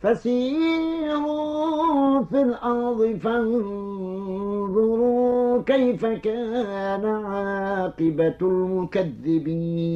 فسيروا في الأرض فانظروا كيف كان عاقبة المكذبين.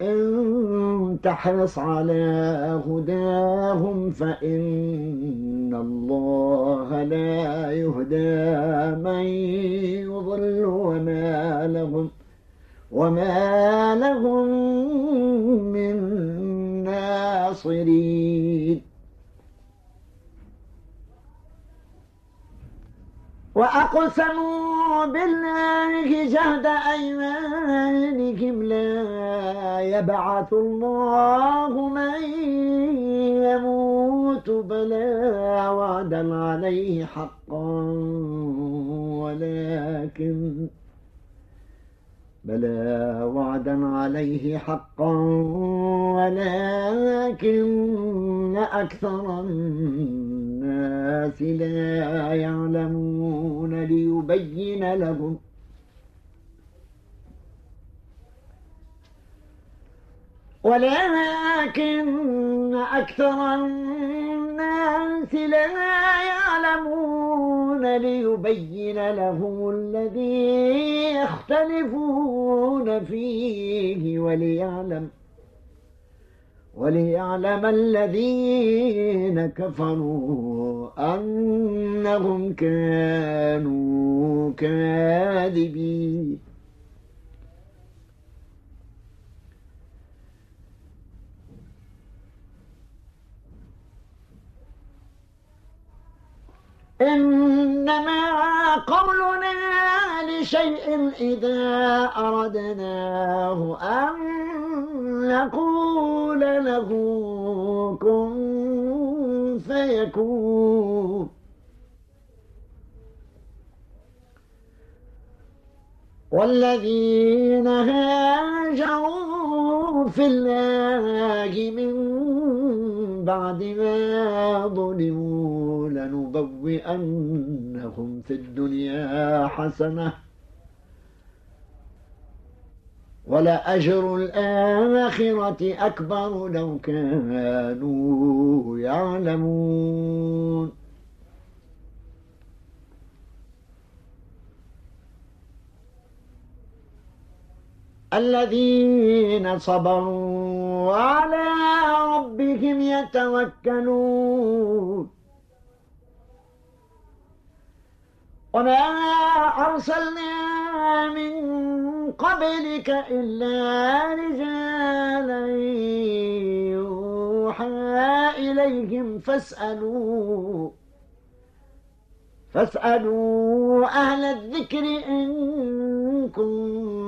إن تحرص على هداهم فإن الله لا يهدى من يضل وما لهم وما لهم من ناصرين وأقسموا بالله جهد أيمانهم لا يبعث الله من يموت بلا وعدا عليه حقا ولكن بلى وعدا عليه حقا ولكن أكثر الناس لا يعلمون ليبين لهم. ولكن أكثر الناس لا يعلمون ليبين لهم الذي يختلفون فيه وليعلم وليعلم الذين كفروا أنهم كانوا كاذبين. إنما قولنا لشيء إذا أردناه أن نقول له كن فيكون. والذين هاجروا في الله من بعد ما ظلموا لنبوئنهم في الدنيا حسنة. ولأجر الآخرة أكبر لو كانوا يعلمون. الذين صبروا وعلى ربهم يتوكلون. وما أرسلنا من قبلك إلا رجالا يوحى إليهم فاسألوا فاسألوا أهل الذكر إن كنتم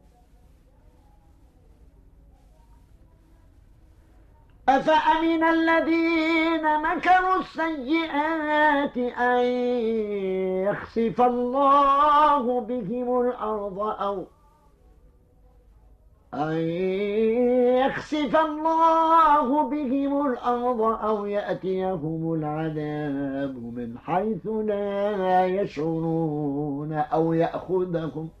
أفأمن الذين مكروا السيئات أن يخسف الله بهم الأرض أو أن يخسف الله بهم الأرض أو يأتيهم العذاب من حيث لا يشعرون أو يأخذهم ۖ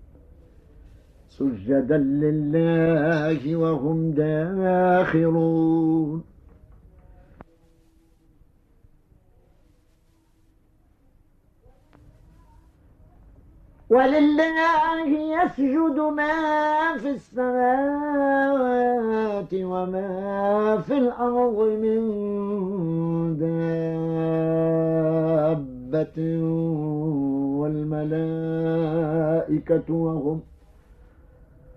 سجدا لله وهم داخرون. ولله يسجد ما في السماوات وما في الأرض من دابة والملائكة وهم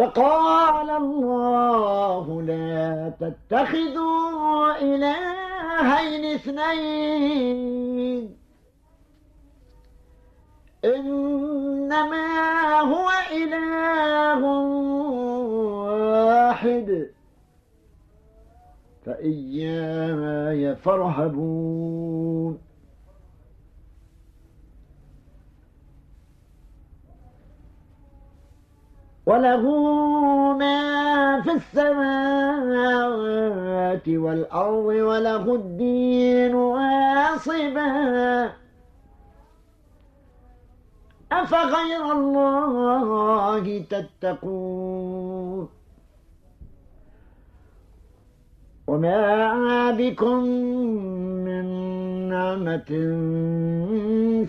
وقال الله لا تتخذوا إلهين اثنين. إنما هو إله واحد. فإياي فارهبون. وله ما في السماوات والأرض وله الدين واصبا. أفغير الله تتقون؟ وما بكم من نعمة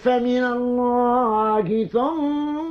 فمن الله ثم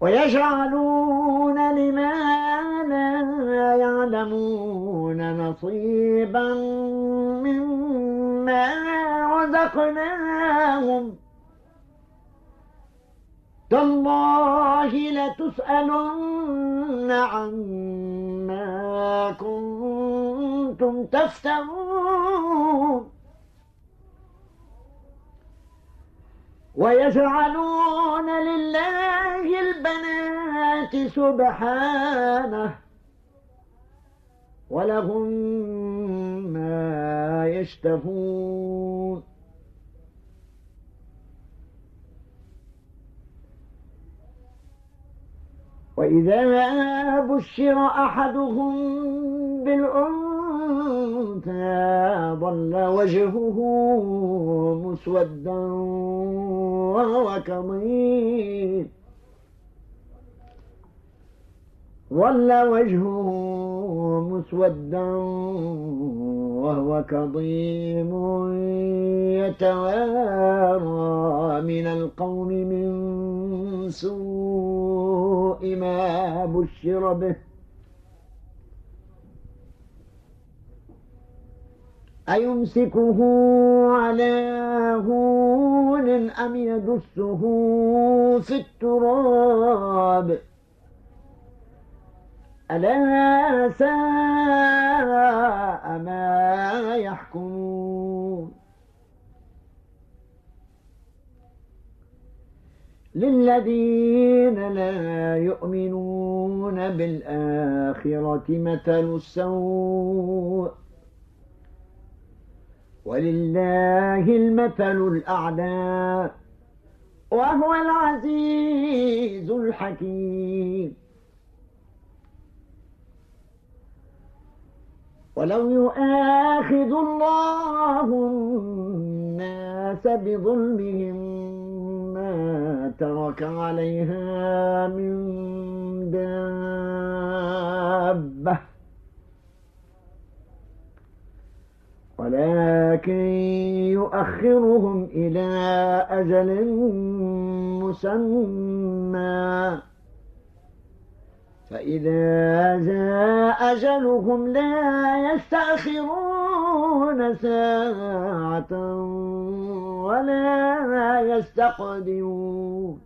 ويجعلون لما لا يعلمون نصيبا مما رزقناهم. تالله لتسألن عما كنتم تفترون. ويجعلون لله البنات سبحانه ولهم ما يشتهون. وإذا بشر أحدهم بالأنثى ظل وجهه مسودا وهو كظيم. ظل وجهه مسودا وهو كظيم. يتوارى من القوم من سوء ما بشر به. أيمسكه على هون أم يدسه في التراب؟ ألا ساء ما يحكمون. للذين لا يؤمنون بالآخرة مثل السوء. ولله المثل الأعلى وهو العزيز الحكيم. ولو يؤاخذ الله الناس بظلمهم ما ترك عليها من دابة. ولكن يؤخرهم إلى أجل مسمى. فإذا جاء أجلهم لا يستأخرون ساعة ولا يستقدمون.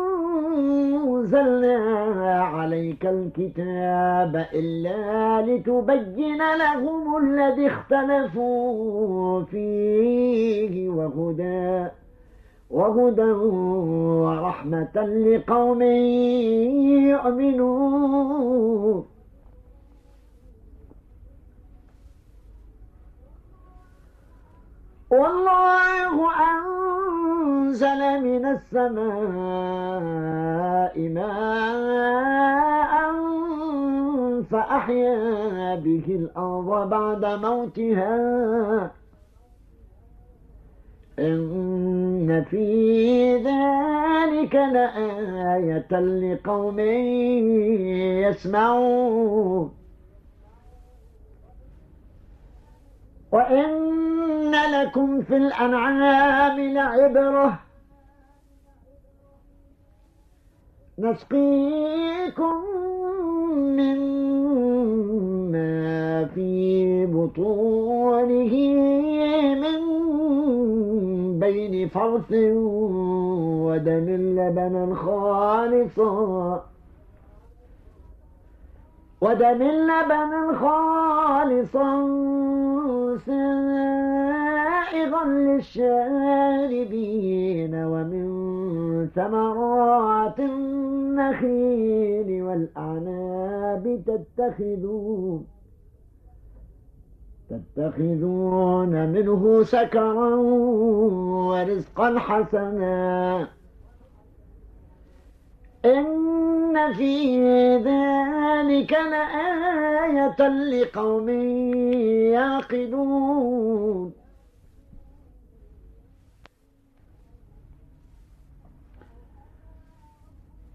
أنزلنا عليك الكتاب إلا لتبين لهم الذي اختلفوا فيه وهدى وهدى ورحمة لقوم يؤمنون. والله أنزل من السماء ماء فأحيا به الأرض بعد موتها. إن في ذلك لآية لقوم يسمعون. وإن لكم في الأنعام لعبرة. نسقيكم مما في بطونه من بين فرث ودم لبنا خالصا ودم لبنا خالصا سائغا للشاربين ومن ثمرات النخيل والأعناب تتخذون تتخذون منه سكرا ورزقا حسنا. إن في ذلك لآية لقوم يعقلون.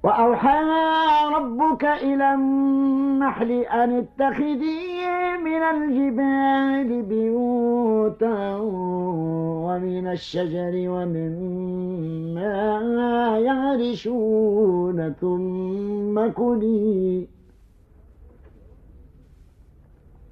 وأوحى ربك إلى النحل أن اتخذي من الجبال بيوتا ومن الشجر ومما يعرشون ثم كلي.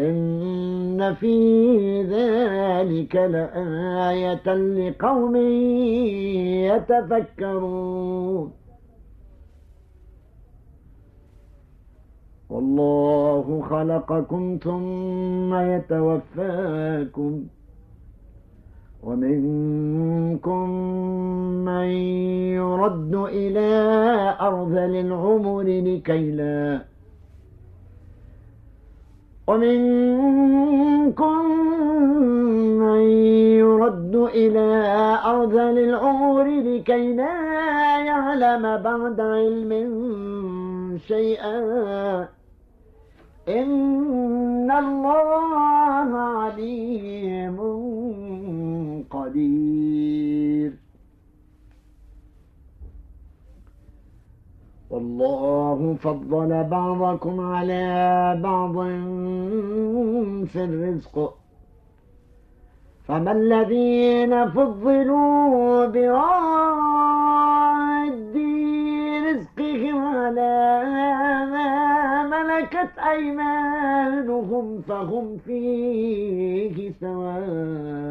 إن في ذلك لآية لقوم يتفكرون. والله خلقكم ثم يتوفاكم. ومنكم من يرد إلى أرذل العمر لكي لا ومنكم من يرد إلى أرذل العمر لكي لا يعلم بعد علم شيئا. إن الله عليم قدير. والله فضل بعضكم على بعض في الرزق. فما الذين فضلوا براد رزقهم على ما ملكت أيمانهم فهم فيه سواء.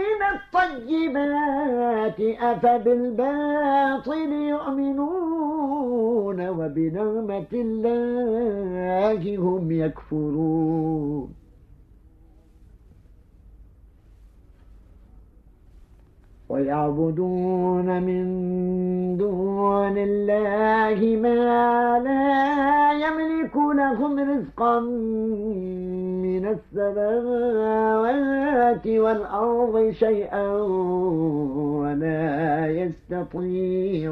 من الطيبات أفبالباطل يؤمنون وبنعمة الله هم يكفرون. ويعبدون من دون الله ما لا يملك لهم رزقا من السماوات والأرض شيئا ولا يستطيعون.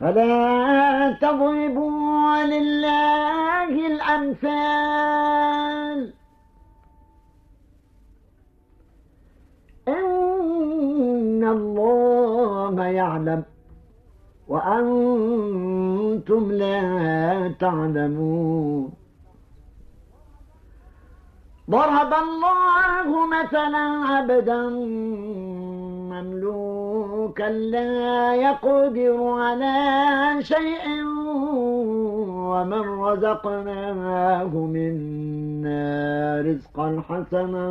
فلا تضربوا لله الأمثال. إن الله يعلم وأنتم لا تعلمون. ضرب الله مثلا عبدا مملوكا لا يقدر على شيء ومن رزقناه منا رزقا حسنا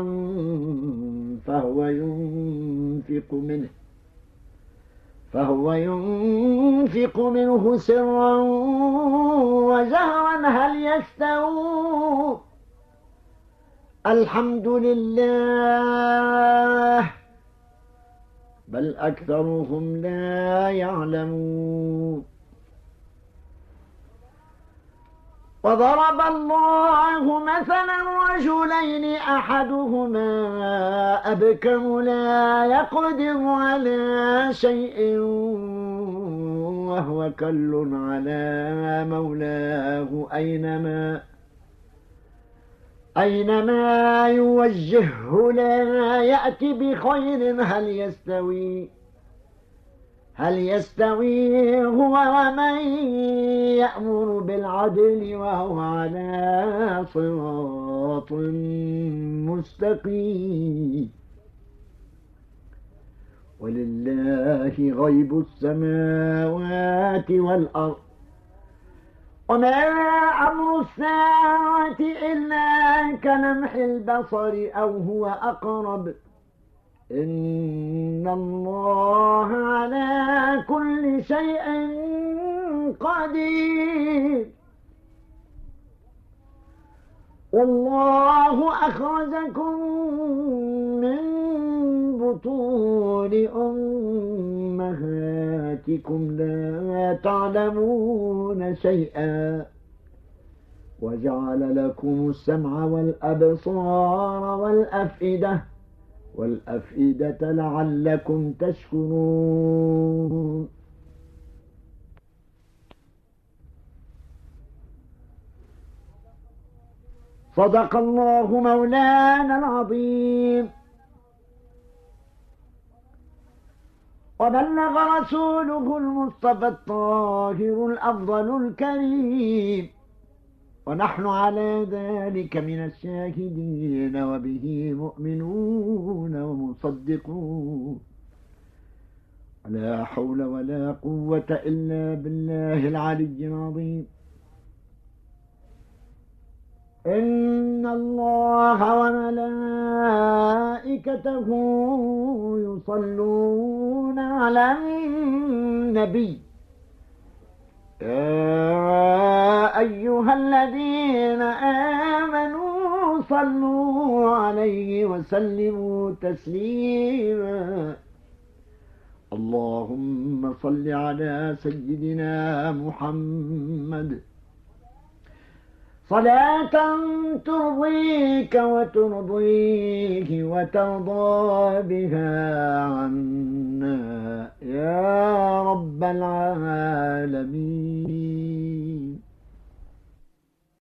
فهو ينفق منه فهو ينفق منه سرا وجهرا. هل يستوون الحمد لله. بل أكثرهم لا يعلمون. وضرب الله مثلا رجلين أحدهما أبكم لا يقدر على شيء وهو كل على مولاه أينما أينما يوجهه لا يأتي بخير هل يستوي؟ هل يستوي هو ومن يأمر بالعدل وهو على صراط مستقيم؟ ولله غيب السماوات والأرض. وما أمر الساعة إلا كلمح البصر أو هو أقرب. إن الله على كل شيء قدير. والله أخرجكم من بطون أمهاتكم لا تعلمون شيئا وجعل لكم السمع والأبصار والأفئدة والأفئدة لعلكم تشكرون. صدق الله مولانا العظيم. وبلغ رسوله المصطفى الطاهر الأفضل الكريم. ونحن على ذلك من الشاهدين وبه مؤمنون ومصدقون. لا حول ولا قوة إلا بالله العلي العظيم. إن الله وملائكته يصلون على النبي. يا أيها الذين آمنوا صلوا عليه وسلموا تسليما. اللهم صل على سيدنا محمد. صلاة ترضيك وترضيه وترضى بها عنا يا رب العالمين.